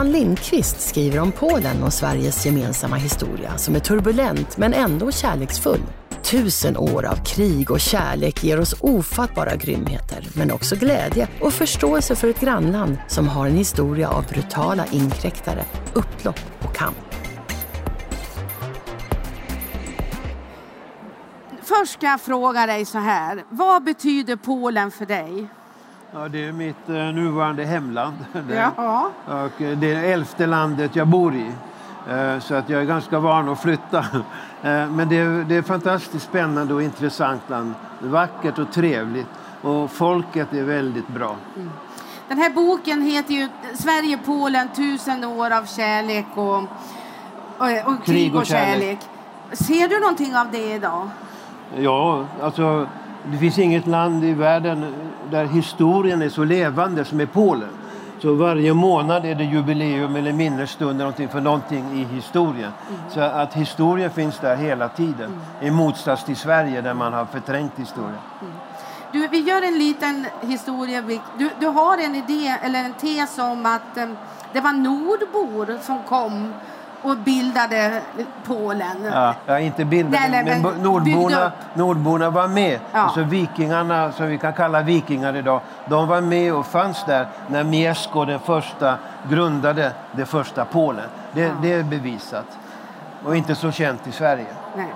Herman Lindqvist skriver om Polen och Sveriges gemensamma historia som är turbulent men ändå kärleksfull. Tusen år av krig och kärlek ger oss ofattbara grymheter, men också glädje och förståelse för ett grannland som har en historia av brutala inkräktare, upplopp och kamp. Först ska jag fråga dig så här. Vad betyder Polen för dig? Ja, det är mitt eh, nuvarande hemland. Jaha. och eh, det är elfte landet jag bor i. Eh, Så att jag är ganska van att flytta. Men det är, det är fantastiskt spännande och intressant land. Vackert och trevligt. Och folket är väldigt bra. Den här boken heter ju Sverige, Polen, tusen år av kärlek och, och, och krig och kärlek. Ser du någonting av det idag? Ja, alltså det finns inget land i världen där historien är så levande som i Polen. Så varje månad är det jubileum eller minnesstund eller någonting för någonting i historien. Så att historien finns där hela tiden. I motsats till Sverige där man har förträngt historien. Du, vi gör en liten historia. Du, du har en idé eller en tes om att eh, det var nordbor som kom och bildade Polen. Ja, ja inte bildade, nej, men, men bo- nordborna, nordborna var med. Ja. Alltså vikingarna, som vi kan kalla vikingar idag, de var med och fanns där när Mieszko den första grundade det första Polen. Det, det är bevisat. Och inte så känt i Sverige. Nej.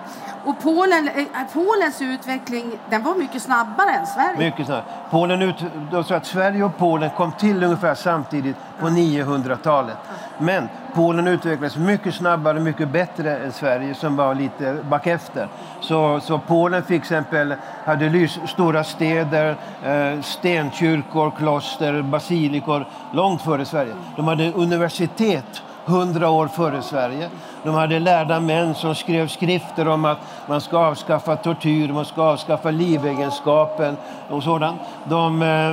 Och Polen, eh, eh, Polens utveckling den var mycket snabbare än Sverige. Mycket snabbare. Polen ut, de sa att Sverige och Polen kom till ungefär samtidigt på 900-talet. Men Polen utvecklades mycket snabbare, mycket bättre än Sverige som var lite bakefter. Så, så Polen fick exempel, hade lys, stora städer, eh, stenkyrkor, kloster, basilikor långt före Sverige. De hade universitet hundra år före Sverige. De hade lärda män som skrev skrifter om att man ska avskaffa tortyr, man ska avskaffa livegenskapen och sådant. De, eh,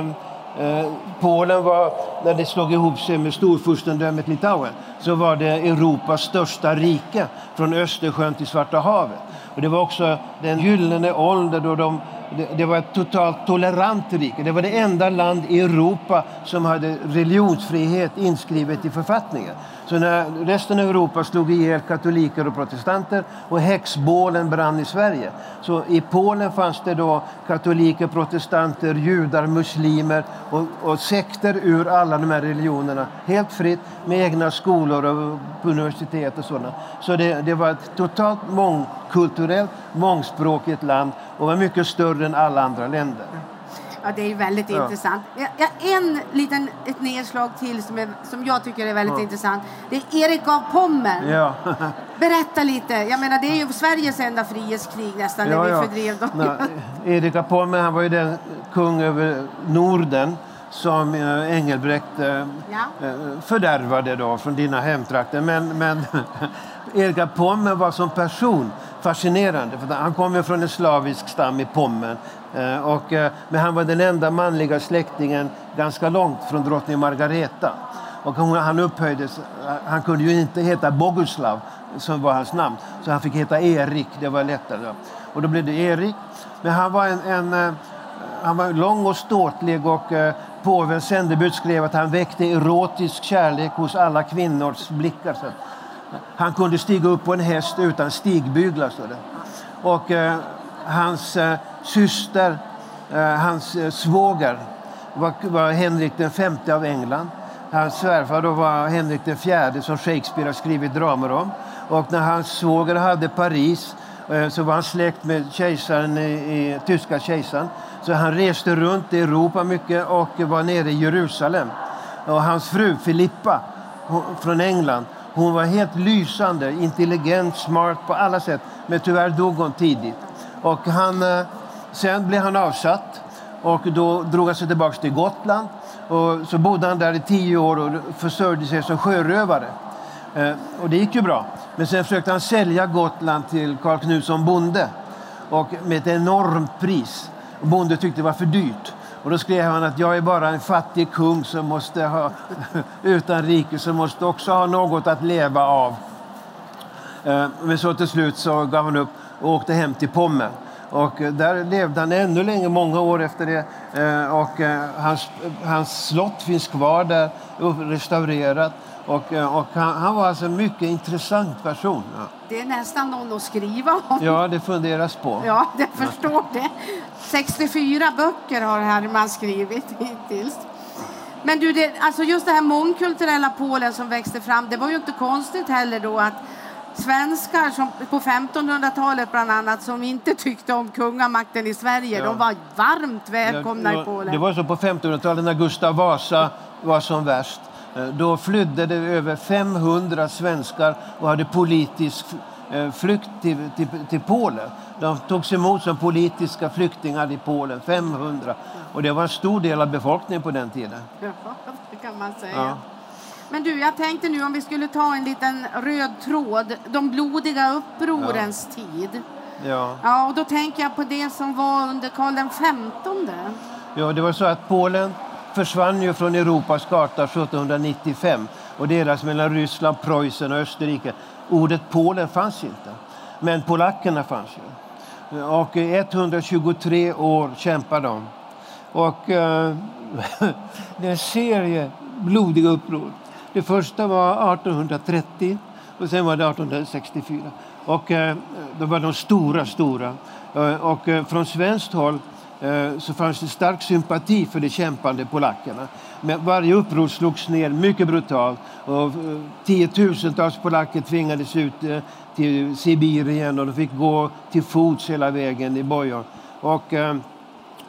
eh, Polen var, när det slog ihop sig med storfurstendömet Litauen, så var det Europas största rike från Östersjön till Svarta havet. Och det var också den gyllene ålder då de det, det var ett totalt tolerant rike. Det var det enda land i Europa som hade religionsfrihet inskrivet i författningen. Så när resten av Europa slog ihjäl katoliker och protestanter och häxbålen brann i Sverige. Så i Polen fanns det då katoliker, protestanter, judar, muslimer och, och sekter ur alla de här religionerna. Helt fritt med egna skolor och på universitet och sådana. Så det, det var ett totalt mångkulturellt, mångspråkigt land och var mycket större än alla andra länder. Ja, det är väldigt Ja. intressant. Ja, ja, en liten ett nedslag till som, är, som jag tycker är väldigt Ja. intressant. Det är Erik av Pommern. Ja. Berätta lite. Jag menar, det är ju Sveriges enda frihetskrig nästan, när vi fördrev dem. Nej, Erik av Pommern han var ju den kung över Norden som eh, Engelbrekt eh, Ja. eh, fördärvade då från dina hemtrakter. Men, men Erik av Pommern var som person fascinerande. För han kom ju från en slavisk stam i Pommern. Eh, och, eh, men han var den enda manliga släktingen ganska långt från drottning Margareta. Och hon, han upphöjdes, eh, han kunde ju inte heta Boguslav som var hans namn. Så han fick heta Erik, det var lättare. Och då blev det Erik. Men han var en, en han var lång och ståtlig och påvens sändebud skrev att han väckte erotisk kärlek hos alla kvinnors blickar. Så han kunde stiga upp på en häst utan stigbyglar, så det. Och eh, hans eh, syster, eh, hans eh, svåger var, var Henrik den femte av England. Hans svärfar då var Henrik den fjärde som Shakespeare har skrivit dramer om. Och när hans svåger hade Paris eh, så var han släkt med kejsaren i, i tyska kejsaren. Så han reste runt i Europa mycket och var nere i Jerusalem. Och hans fru Filippa hon, från England, hon var helt lysande, intelligent, smart på alla sätt. Men tyvärr dog hon tidigt. Och han, eh, sen blev han avsatt och då drog han sig tillbaka till Gotland. Och så bodde han där i tio år och försörjde sig som sjörövare. Eh, och det gick ju bra. Men sen försökte han sälja Gotland till Karl Knutsson bonde och med ett enormt pris. Bonde tyckte det var för dyrt. Och då skrev han att jag är bara en fattig kung som måste ha, utan rike som måste också ha något att leva av. Eh, men så till slut så gav han upp och åkte hem till Pommern. Och eh, där levde han ännu längre, många år efter det. Eh, och hans, hans slott finns kvar där, restaurerat. Och, och han, han, var alltså en mycket intressant person. Ja. Det är nästan någon att skriva om. Ja, det funderas på. Ja, jag förstår det. 64 böcker har Herman skrivit hittills. Men du, det, alltså just det här mångkulturella Polen som växte fram, det var ju inte konstigt heller då att svenskar som på 1500-talet bland annat som inte tyckte om kungamakten i Sverige, ja. de var varmt välkomna ja, i Polen. Det var så på 1500-talet när Gustav Vasa var som värst. Eh, då flydde det över 500 svenskar och hade politisk eh, flykt till, till, till Polen. De togs emot som politiska flyktingar i Polen, 500. Och det var en stor del av befolkningen på den tiden. Ja, det kan man säga. Ja. Men du, jag tänkte nu om vi skulle ta en liten röd tråd. De blodiga upprorens ja. tid. Ja. ja. Och då tänker jag på det som var under Karl XV. Ja, det var så att Polen försvann ju från Europas karta 1795 och delas mellan Ryssland, Preussen och Österrike. Ordet Polen fanns inte, men polackerna fanns ju. Och 123 år kämpade de. Och eh, det är en serie blodiga uppror. Det första var 1830 och sen var det 1864. Och eh, då var de stora, stora. Eh, och eh, från svenskt håll eh, så fanns det stark sympati för de kämpande polackerna. Men varje uppror slogs ner mycket brutalt och eh, tiotusentals polacker tvingades ut eh, till Sibirien och de fick gå till fots hela vägen i bojor. Och,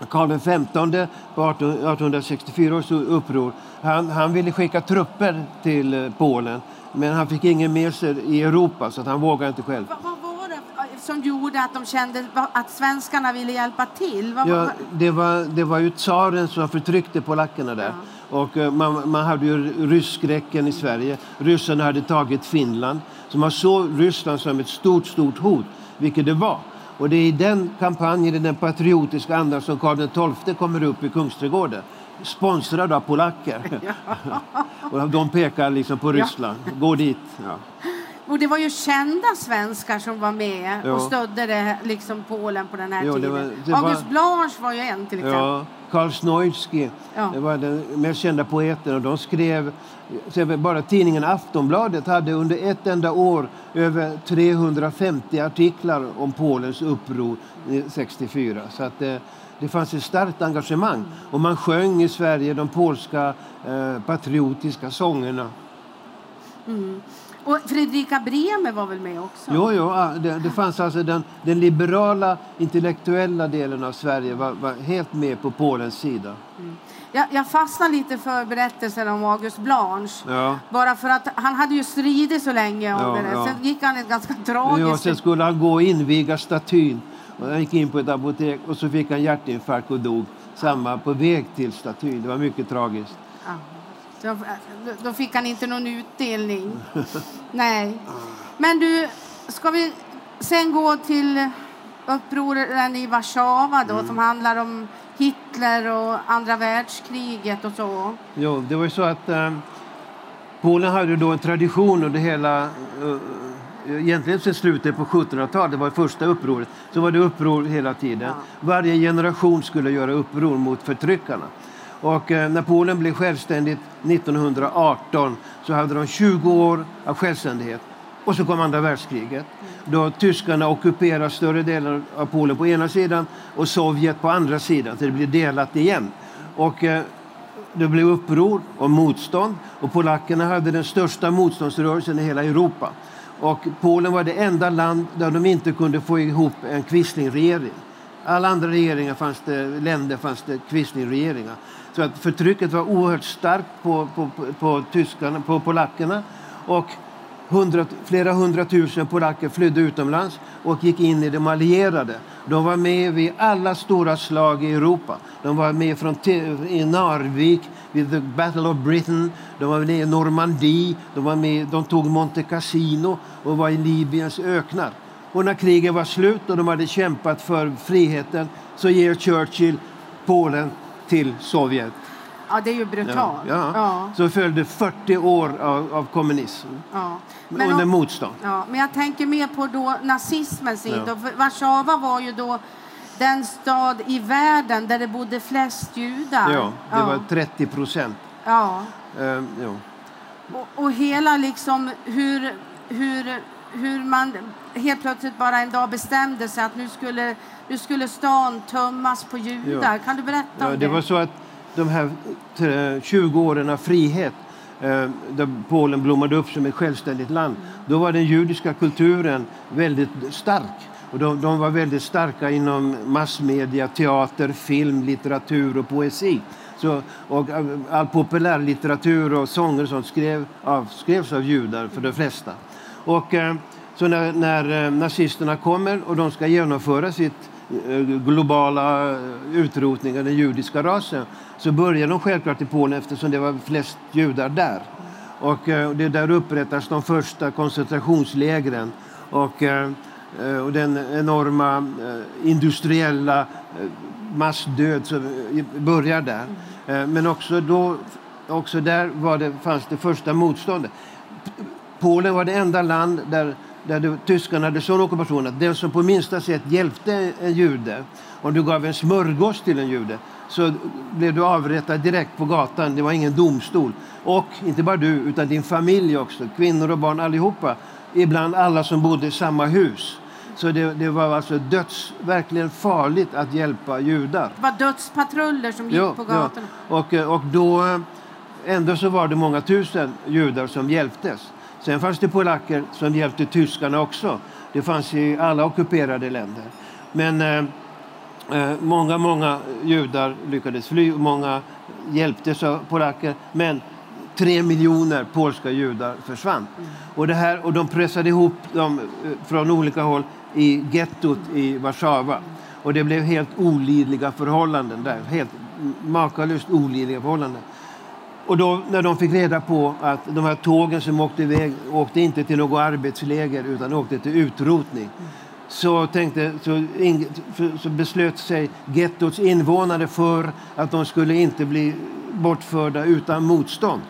Karl XV på 1864 års uppror han, han ville skicka trupper till eh, Polen men han fick ingen med sig i Europa så han vågade inte själv. Vad, vad var det som gjorde att de kände att svenskarna ville hjälpa till? Vad, ja, det, var, det var ju tsaren som förtryckte polackerna där. Ja. Och eh, man, man hade ju rysskräcken i Sverige. Ryssarna hade tagit Finland. Så man såg Ryssland som ett stort, stort hot, vilket det var. Och det är i den kampanjen, i den patriotiska andan som Karl XII kommer upp i Kungsträdgården sponsrad av polacker. och de pekar liksom på Ryssland. Gå dit. Ja. Och det var ju kända svenskar som var med ja. och stödde det, liksom Polen på den här jo, tiden. Var, August Blanche var ju en till exempel. Karl Snoilsky ja. det var den mest kända poeten och de skrev bara tidningen Aftonbladet hade under ett enda år över 350 artiklar om Polens uppror 64. Så att, eh, det fanns ett starkt engagemang. Och man sjöng i Sverige de polska eh, patriotiska sångerna. Mm. Och Fredrika Bremer var väl med också? Jo, jo det, det fanns alltså den, den, liberala intellektuella delen av Sverige var, var helt med på Polens sida. Mm. Jag, jag fastnade lite för berättelsen om August Blanche. Ja. Bara för att han hade ju stridit så länge om ja, det. Ja. Sen gick han ett ganska tragiskt... Ja, sen skulle han gå och inviga statyn och han gick in på ett apotek och så fick han hjärtinfarkt och dog. Samma på väg till statyn. Det var mycket tragiskt. Då, då fick han inte någon utdelning. Nej. Men du, ska vi sen gå till upproren i Warszawa då, mm. som handlar om Hitler och andra världskriget och så? Jo, det var ju så att eh, Polen hade då en tradition under hela uh, egentligen sedan slutet på 1700-talet, det var det första upproret, så var det uppror hela tiden. Ja. Varje generation skulle göra uppror mot förtryckarna. Och eh, när Polen blev självständigt 1918 så hade de 20 år av självständighet. Och så kom andra världskriget då tyskarna ockuperade större delen av Polen på ena sidan och Sovjet på andra sidan, så det blev delat igen. Och eh, det blev uppror och motstånd och polackerna hade den största motståndsrörelsen i hela Europa. Och Polen var det enda land där de inte kunde få ihop en quislingregering. Alla andra regeringar fanns det, länder fanns det quislingregeringar. Så att förtrycket var oerhört starkt på, på, på, på tyskarna, på polackerna. Och hundra, flera hundratusen polacker flydde utomlands och gick in i de allierade. De var med vid alla stora slag i Europa. De var med från i Narvik, vid the Battle of Britain. De var med i Normandie. De, var med, de tog Monte Cassino och var i Libyens öknar. Och när kriget var slut och de hade kämpat för friheten så ger Churchill Polen till Sovjet. Ja, det är ju brutalt. Ja, ja. Så följde 40 år av, av kommunism ja. Men under om, motstånd. Ja, men jag tänker mer på då nazismens tid. Ja. Warszawa var ju då den stad i världen där det bodde flest judar. Ja, det ja. var 30 procent. Ja. Ja. Och, och, hela liksom hur, hur, hur man helt plötsligt bara en dag bestämde sig att nu skulle, nu skulle stan tömmas på judar. Ja. Kan du berätta ja, om det? Det var så att de här 20 åren av frihet eh, där Polen blommade upp som ett självständigt land, då var den judiska kulturen väldigt stark. Och de, de, var väldigt starka inom massmedia, teater, film, litteratur och poesi. Så, och all populärlitteratur och sånger sånt skrev, av, skrevs av judar för de flesta. Och, eh, så när, när eh, nazisterna kommer och de ska genomföra sitt eh, globala utrotning av den judiska rasen så börjar de självklart i Polen eftersom det var flest judar där. Och det där upprättas de första koncentrationslägren. Och och den enorma industriella massdöd som börjar där. Men också, då, också där var det, fanns det första motståndet. Polen var det enda land där, där det, tyskarna hade sån ockupation att den som på minsta sätt hjälpte en jude, om du gav en smörgås till en jude, så blev du avrättad direkt på gatan. Det var ingen domstol. Och inte bara du, utan din familj också. Kvinnor och barn allihopa. Ibland alla som bodde i samma hus. Så det, det, var alltså döds, verkligen farligt att hjälpa judar. Det var dödspatruller som gick ja, på gatorna? Ja. Och, och då, ändå så var det många tusen judar som hjälptes. Sen fanns det polacker som hjälpte tyskarna också. Det fanns i alla ockuperade länder. Men eh, eh många, många judar lyckades fly. Många hjälptes av polacker. Men tre miljoner polska judar försvann. Mm. Och, det här, och de pressade ihop dem eh, från olika håll i gettot i Warszawa. Och det blev helt olidliga förhållanden där. Helt makalöst olidliga förhållanden. Och då när de fick reda på att de här tågen som åkte iväg åkte inte till något arbetsläger utan åkte till utrotning. Så, tänkte, så, så beslöt sig gettots invånare för att de skulle inte bli bortförda utan motstånd.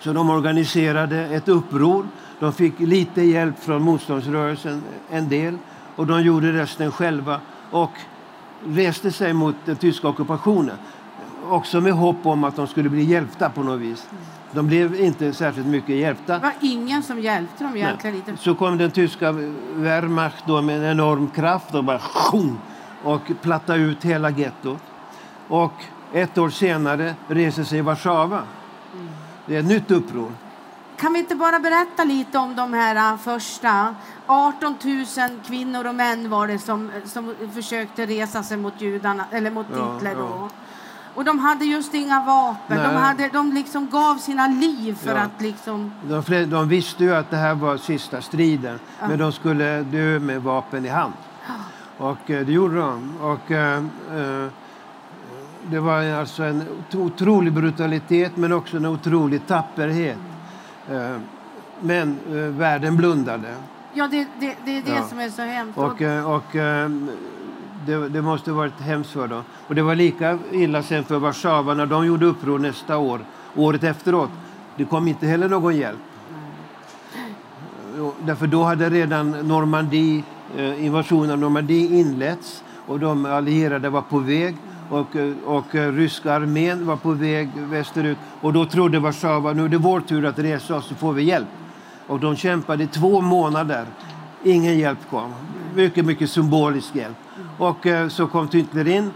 Så de organiserade ett uppror de fick lite hjälp från motståndsrörelsen, en del, och de gjorde resten själva och reste sig mot den tyska ockupationen. Också med hopp om att de skulle bli hjälpta på något vis. De blev inte särskilt mycket hjälpta. Det var ingen som hjälpte dem egentligen. Lite. Så kom den tyska Wehrmacht då med en enorm kraft och bara och platta ut hela gettot. Och ett år senare reser sig Warszawa. Det är ett nytt uppror. Kan vi inte bara berätta lite om de här äh, första? 18 000 kvinnor och män var det som, som försökte resa sig mot judarna, eller mot ja, Hitler. Då. Och de hade just inga vapen. De, hade, de liksom gav sina liv för ja. att liksom... De, de, visste ju att det här var sista striden, ja. men de skulle dö med vapen i hand. Och eh, det gjorde de. Och, eh, eh, det var alltså en otrolig brutalitet, men också en otrolig tapperhet. Eh, men eh, världen blundade. Ja, det, det, det är det ja. som är så hemskt. Och, eh, och det, det, måste varit hemskt för dem. Och det var lika illa sen för Warszawa när de gjorde uppror nästa år, året efteråt. Det kom inte heller någon hjälp. Därför då hade redan Normandie, eh, invasionen av Normandie inletts och de allierade var på väg och, eh, och eh, ryska armén var på väg västerut. Och då trodde Warszawa nu är det vår tur att resa oss så får vi hjälp. Och de kämpade i två månader. Ingen hjälp kom. Mycket, mycket symbolisk hjälp. Och eh, så kom Hitler in.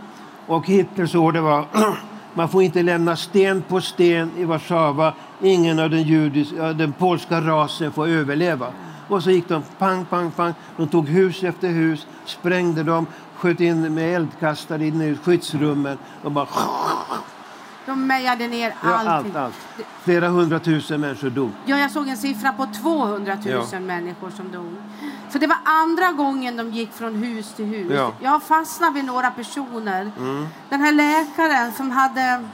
Och Hitlers order var man får inte lämna sten på sten i Warszawa. Ingen av den, judiska, den polska rasen får överleva. Och så gick de pang, pang, pang. De tog hus efter hus, sprängde dem, sköt in med eldkastare in i skyddsrummen och bara De mejade ner Ja, allting. allt, allt. Flera hundratusen människor dog. Ja, jag såg en siffra på 200 000 Ja. människor som dog. För det var andra gången de gick från hus till hus. Ja. Jag fastnade vid några personer. Mm. Den här läkaren som hade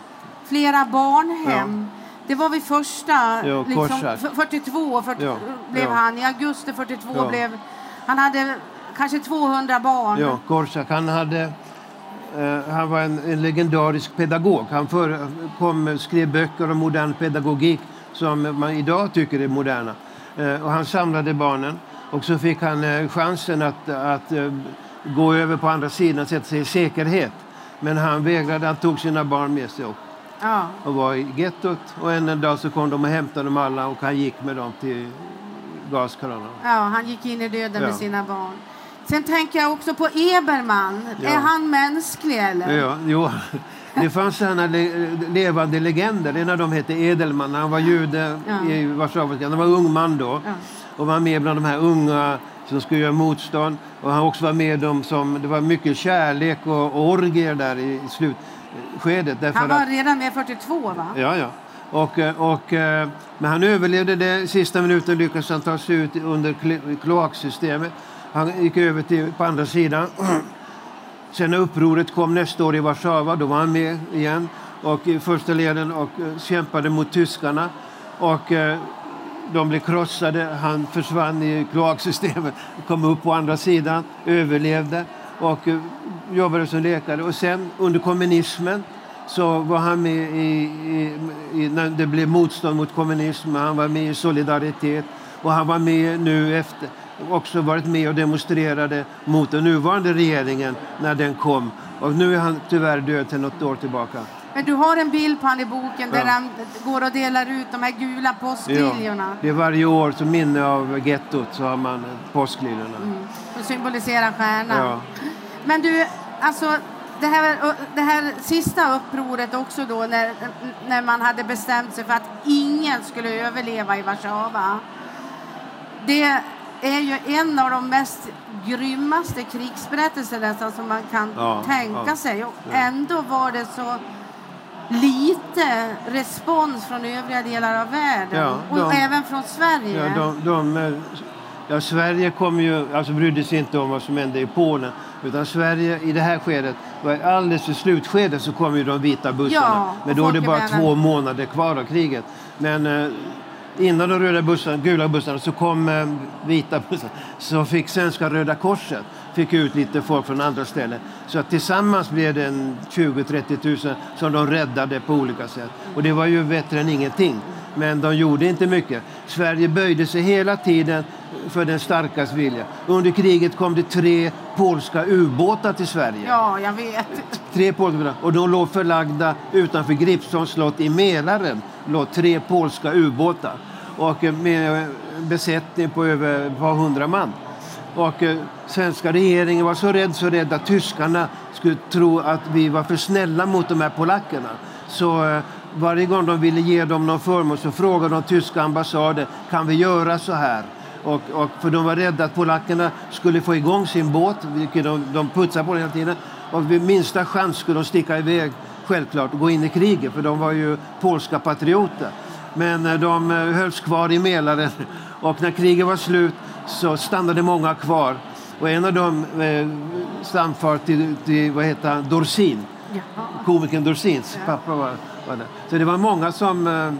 flera barnhem. Det var vid första, Ja, liksom, Korsak. f- 42 40, Ja, blev ja. han. I augusti 42 Ja. blev... Han hade kanske 200 barn. Ja, Korsak, han, hade, han var en, en legendarisk pedagog. Han för, kom, skrev böcker om modern pedagogik som man idag tycker är moderna. Eh, och han samlade barnen och så fick han eh, chansen att, att eh, gå över på andra sidan och sätta sig i säkerhet. Men han vägrade, han tog sina barn med sig och, Ja. och var i gettot. Och en dag så kom de och hämtade dem alla och han gick med dem till gaskranarna. Ja, han gick in i döden med Ja. sina barn. Sen tänker jag också på Eberman. Ja. Är han mänsklig eller? Ja, jo. Det fanns sådana le levande legender. En av dem hette Edelman. Han var jude Ja. i Warszawa. Han var ung man då Ja. och var med bland de här unga som skulle göra motstånd. Och han också var med dem som... Det var mycket kärlek och, orgier där i slutskedet. Därför Han var att, redan med 42 va? ja, ja. Och, eh, och, eh, men han överlevde det. Sista minuten lyckades han ta sig ut under klo- kloaksystemet. Han gick över till, på andra sidan. Sen när upproret kom nästa år i Warszawa, då var han med igen och i första leden och eh, kämpade mot tyskarna. Och eh, de blev krossade, han försvann i kloaksystemet, kom upp på andra sidan, överlevde och eh, jobbade som läkare. Och sen under kommunismen så var han med i, i, i, när det blev motstånd mot kommunismen. han var med i Solidaritet och han var med nu efter också varit med och demonstrerade mot den nuvarande regeringen när den kom. Och nu är han tyvärr död sedan något år tillbaka. Men du har en bild på han i boken där Ja. han går och delar ut de här gula påskliljorna. det är varje år som minne av gettot så har man påskliljorna. Som symboliserar stjärnan. Ja. Men du, alltså det här, det här sista upproret också då när, när man hade bestämt sig för att ingen skulle överleva i Warszawa. Det är ju en av de mest grymmaste krigsberättelser nästan som man kan Ja, tänka ja, sig. Och ja. ändå var det så lite respons från övriga delar av världen. Ja, och de- även från Sverige. De, de, eh, ja, Sverige kom ju, alltså brydde sig inte om vad som hände i Polen. Utan Sverige i det här skedet, var alldeles i slutskedet så kom ju de vita bussarna. Men då är det bara två månader kvar av kriget. Men eh, innan de röda bussarna, gula bussarna så kom eh, vita bussar. Så fick svenska Röda Korset fick ut lite folk från andra ställen. Så att tillsammans blev det en 20-30 000 som de räddade på olika sätt. Och det var ju bättre än ingenting. Men de gjorde inte mycket. Sverige böjde sig hela tiden för den starkas vilja. Under kriget kom det tre polska ubåtar till Sverige. Ja, jag vet. Tre polska. Och de låg förlagda utanför Gripsholms slott i Mälaren. låg tre polska ubåtar. Och med besättning på över ett par hundra man. Och eh, svenska regeringen var så rädd, så rädd att tyskarna skulle tro att vi var för snälla mot de här polackerna. Så eh, varje gång de ville ge dem någon förmån så frågade de tyska ambassaden kan vi göra så här? Och, och, för de var rädda att polackerna skulle få igång sin båt, vilket de, de putsade på hela tiden. Och vid minsta chans skulle de sticka iväg, självklart, och gå in i kriget, för de var ju polska patrioter. Men eh, de eh, hölls kvar i Mälaren och när kriget var slut så stannade många kvar. Och en av dem eh, stamfar till, till vad heter han, Dorsin, Jaha. komikern Dorsins pappa var, var där. Så det var många som... Eh,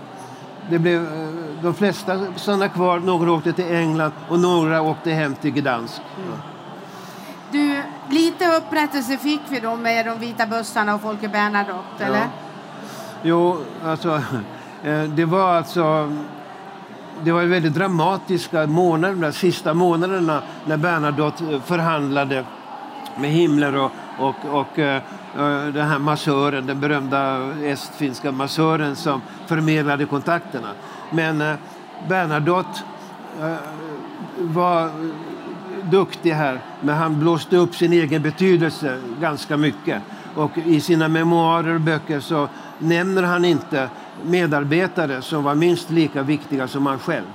det blev, eh, de flesta stannade kvar, några åkte till England och några åkte hem till Gdansk. Du, lite upprättelse fick vi då med de vita bussarna och Folke Bernadotte, eller? Jo, alltså, eh, det var alltså... Det var ju väldigt dramatiska månader, de sista månaderna när Bernadotte eh, förhandlade med Himmler och, och, och eh, eh, den här massören, den berömda estfinska massören som förmedlade kontakterna. Men Bernadotte var duktig här, men han blåste upp sin egen betydelse ganska mycket. Och i sina memoarer och böcker så nämner han inte medarbetare som var minst lika viktiga som han själv.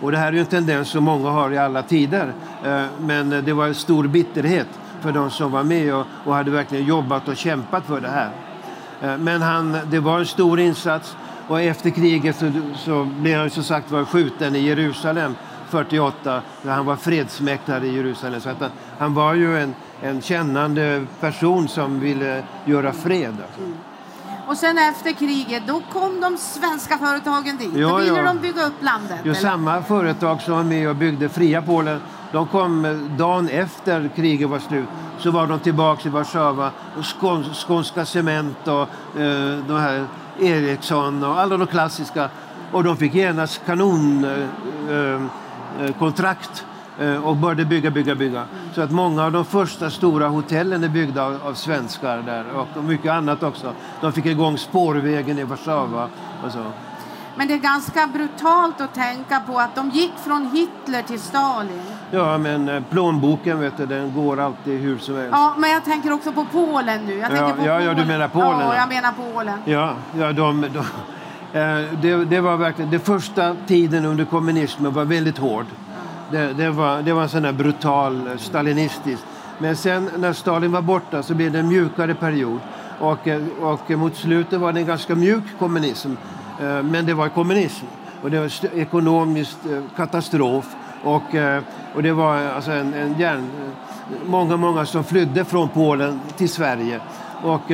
Och det här är ju en tendens som många har i alla tider. Eh, men det var en stor bitterhet för de som var med och, hade verkligen jobbat och kämpat för det här. Eh, men han, det var en stor insats och efter kriget så, så blev han som sagt var skjuten i Jerusalem 48 när han var fredsmäklare i Jerusalem. Så att han, han var ju en, en kännande person som ville göra fred. Alltså. Och sen efter kriget, då kom de svenska företagen dit. Ja, då ville ja. de bygga upp landet. Jo, eller? samma företag som var med och byggde fria Polen, de kom eh, dagen efter kriget var slut. Så var de tillbaka i Warszawa. Och Skånska Cement och eh, de här Ericsson och alla de klassiska. Och de fick genast kanonkontrakt eh, eh, kontrakt, eh, och började bygga, bygga, bygga. Så att många av de första stora hotellen är byggda av, av svenskar där och mycket annat också. De fick igång spårvägen i Warszawa och så. Men det är ganska brutalt att tänka på att de gick från Hitler till Stalin. Ja, men eh, plånboken vet du, den går alltid hur som helst. Ja, men jag tänker också på Polen nu. Jag Ja, på ja, ja, du menar Polen, Ja, ja. jag menar Polen. Ja, ja de, de, eh, det, det var verkligen, det första tiden under kommunismen var väldigt hård. Det, det, var, det var en sån här brutal eh, stalinistisk. Men sen när Stalin var borta så blev det en mjukare period. Och, eh, och mot slutet var det en ganska mjuk kommunism. Eh, Men det var kommunism. Och det var ekonomisk katastrof. Och, och det var alltså en, en järn, många, många som flydde från Polen till Sverige. Och,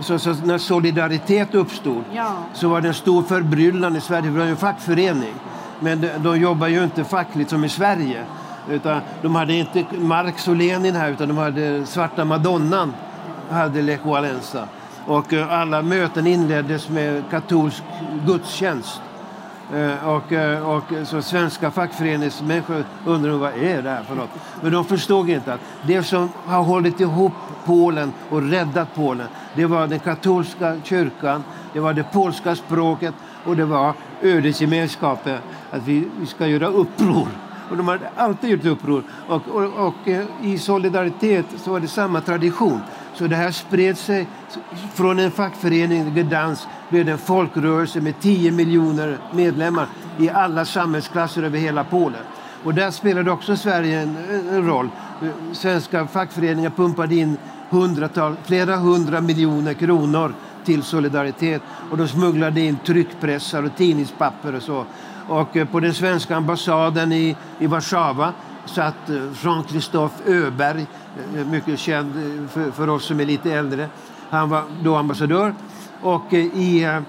så, så när solidaritet uppstod Ja. så var det en stor förbryllan i Sverige. Det var en fackförening. Men de, de jobbar ju inte fackligt som i Sverige. Utan de hade inte Marx och Lenin här utan de hade Svarta Madonnan hade Lech Walesa. Och eh, alla möten inleddes med katolsk gudstjänst. Eh, och, eh, och så svenska fackföreningsmänniskor undrade vad är det här för något. Men de förstod inte att det som har hållit ihop Polen och räddat Polen det var den katolska kyrkan, det var det polska språket och det var ödesgemenskapen. Att vi, vi ska göra uppror. Och de har alltid gjort uppror. Och, och, och eh, i solidaritet så var det samma tradition. Så det här spred sig från en fackförening, Gdansk, blev det en folkrörelse med 10 miljoner medlemmar i alla samhällsklasser över hela Polen. Och där spelade också Sverige en, en roll. Svenska fackföreningar pumpade in hundratal, flera hundra miljoner kronor till Solidaritet och de smugglade in tryckpressar och tidningspapper och så. Och eh, på den svenska ambassaden i, i Warszawa satt eh, Jean-Christophe Öberg, eh, mycket känd för, för oss som är lite äldre. Han var då ambassadör. Och i,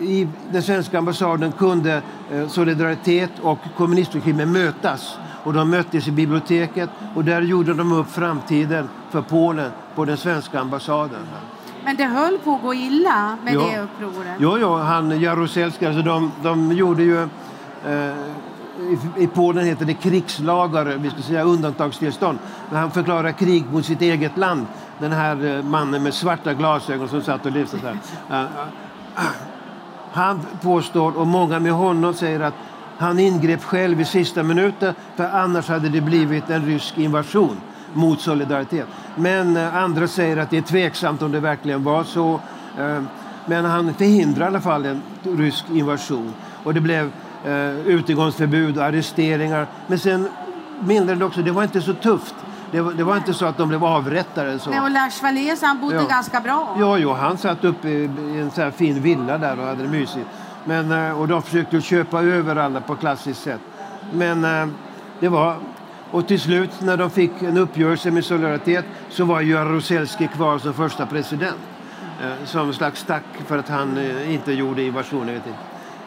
i den svenska ambassaden kunde Solidaritet och kommunistregimen mötas. Och de möttes i biblioteket och där gjorde de upp framtiden för Polen på den svenska ambassaden. Men det höll på att gå illa med Ja. det upproret. Jo, jo, han Jaruzelski, alltså de, de gjorde ju... Eh, i, I Polen heter det krigslagar, vi ska säga undantagstillstånd. När han förklarar krig mot sitt eget land. Den här eh, mannen med svarta glasögon som satt och så här. Eh, eh, han påstår, och många med honom säger att han ingrep själv i sista minuten för annars hade det blivit en rysk invasion mot Solidaritet. Men eh, andra säger att det är tveksamt om det verkligen var så. Eh, men han förhindrar i alla fall en rysk invasion. Och det blev eh, utegångsförbud och arresteringar. Men sen menade de också, det var inte så tufft. Det var, det var inte så att de blev avrättade. Så. Nej, och Lars Wallés, han bodde Ja. ganska bra. Ja, jo, han satt uppe i en så här fin villa där och hade det mysigt. Men, och de försökte köpa över alla på klassiskt sätt. Men det var... Och till slut när de fick en uppgörelse med Solidaritet så var Jaruzelski kvar som första president. Eh, som en slags tack för att han eh, inte gjorde invasionen. jag Vet inte.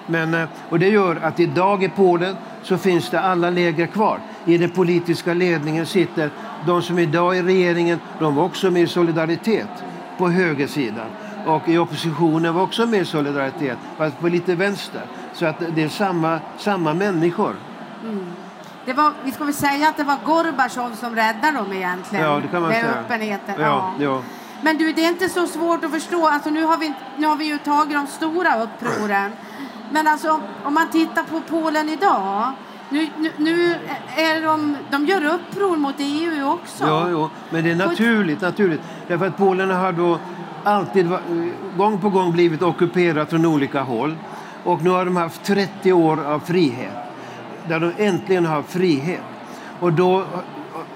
Men, eh, och det gör att idag i Polen så finns det alla läger kvar. I den politiska ledningen sitter de som idag är i regeringen, de var också med i Solidaritet på högersidan. Och i oppositionen var också med i Solidaritet, fast på lite vänster. Så att det är samma, samma människor. Mm. Det var, vi ska väl säga att det var Gorbatjov som räddade dem egentligen. Ja, det kan man med säga. öppenheten. Ja, ja. Men du, det är inte så svårt att förstå. Alltså, nu, har vi, nu har vi ju tagit de stora upproren. Men alltså, om man tittar på Polen idag. Nu, nu, nu är de, de gör uppror mot EU också. Ja, jo, men det är naturligt, naturligt. Därför att Polen har då alltid, gång på gång blivit ockuperat från olika håll. Och nu har de haft 30 år av frihet. Där de äntligen har frihet. Och då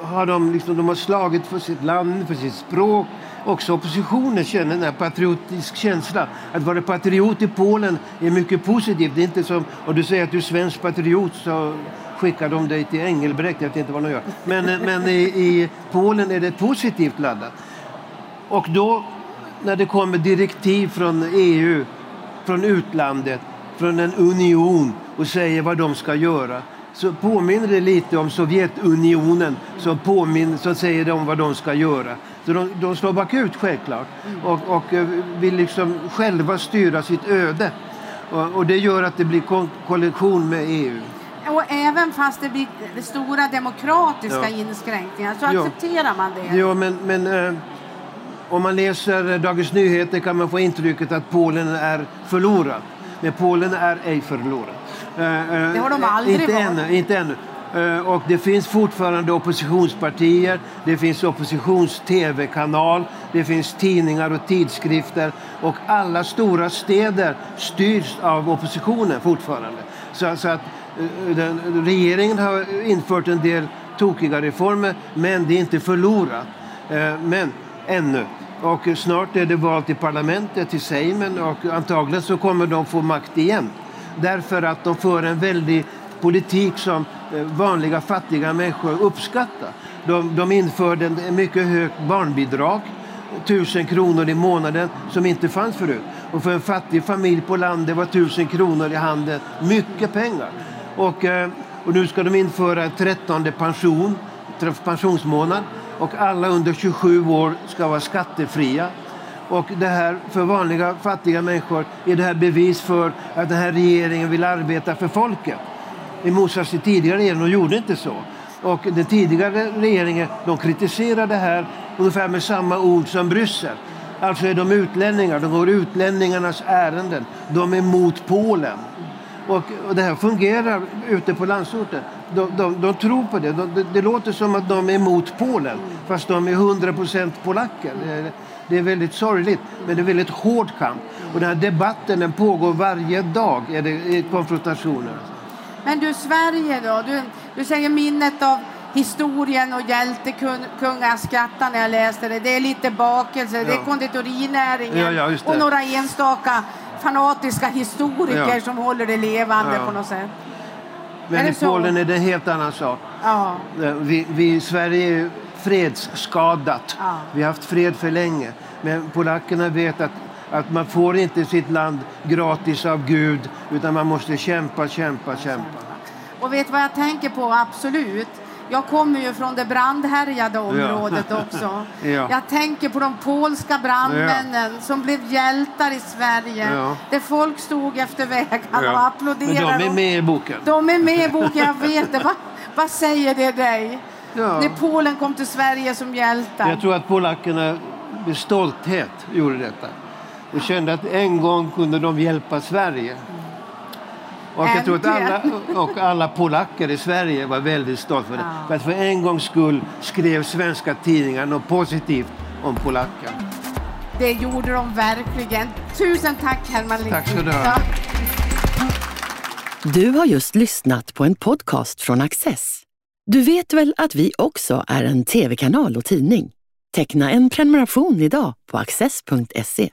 har de, liksom, de har slagit för sitt land, för sitt språk. Också oppositionen känner den här patriotisk känsla. Att vara patriot i Polen är mycket positivt. Det är inte som om du säger att du är svensk patriot så skickar de dig till Engelbrekt. Jag vet inte vad de gör. Men, men i, i Polen är det positivt laddat. Och då när det kommer direktiv från EU, från utlandet, från en union och säger vad de ska göra så påminner det lite om Sovjetunionen som, påminner, som säger de vad de ska göra. Så de, de slår bakut självklart och, och eh, vill liksom själva styra sitt öde. Och, och det gör att det blir koalition med EU. Och även fast det blir stora demokratiska ja. inskränkningar så ja. accepterar man det? Ja, men, men äh, om man läser Dagens Nyheter kan man få intrycket att Polen är förlorat. Men Polen är ej förlorat. Eh, det har de aldrig inte varit. Ännu, inte ännu. Och det finns fortfarande oppositionspartier, det finns oppositions-tv-kanal, det finns tidningar och tidskrifter och alla stora städer styrs av oppositionen fortfarande. Så, så att den, regeringen har infört en del tokiga reformer men det är inte förlorat. Men ännu. Och snart är det val till parlamentet, till Seimen och antagligen så kommer de få makt igen. Därför att de för en väldig politik som eh, vanliga fattiga människor uppskattar. De, de införde en mycket högt barnbidrag, tusen kronor i månaden, som inte fanns förut. Och för en fattig familj på landet var tusen kronor i handen mycket pengar. Och, eh, och nu ska de införa en trettonde pension, pensionsmånad och alla under 27 år ska vara skattefria. Och det här, för vanliga fattiga människor är det här bevis för att den här regeringen vill arbeta för folket. I motsats till tidigare regering, de gjorde inte så. Och den tidigare regeringen de kritiserade det här ungefär med samma ord som Bryssel. Alltså är de utlänningar, de går utlänningarnas ärenden. De är mot Polen. Och, och det här fungerar ute på landsorten. De, de, de tror på det. De, det. det. låter som att de är emot Polen, fast de är 100 procent polacker. Det, det, är väldigt sorgligt, men det är väldigt hård kamp. Och den här debatten den pågår varje dag, är det, konfrontationer. Men du, Sverige då? Du, du säger minnet av historien och hjältekungar skrattar när jag läste det. Det är lite bakelse, ja. det är konditorinäringen ja, ja, och några enstaka fanatiska historiker som håller det levande på något sätt. Men i Polen är det en helt annan sak. Ja. Vi, vi, Sverige är fredsskadat. Ja. Vi har haft fred för länge. Men polackerna vet att, att man får inte sitt land gratis av Gud utan man måste kämpa, kämpa, kämpa. Och vet vad jag tänker på absolut? Jag kommer ju från det brandhärjade området ja. också. Ja. Jag tänker på de polska brandmännen ja. som blev hjältar i Sverige. Där folk stod efter vägarna och applåderade. Men de är med i boken. De är med i boken, jag vet det. Va, vad säger det dig? När Polen kom till Sverige som hjältar. Jag tror att polackerna med stolthet gjorde detta. Och kände att en gång kunde de hjälpa Sverige. Och jag tror att alla, och alla polacker i Sverige var väldigt stolta för det. Ja. För att för en gångs skull skrev svenska tidningar något positivt om polacker. Det gjorde de verkligen. Tusen tack Herman Lindqvist. Tack så du ha. Du har just lyssnat på en podcast från Access. Du vet väl att vi också är en tv-kanal och tidning? Teckna en prenumeration idag på access.se.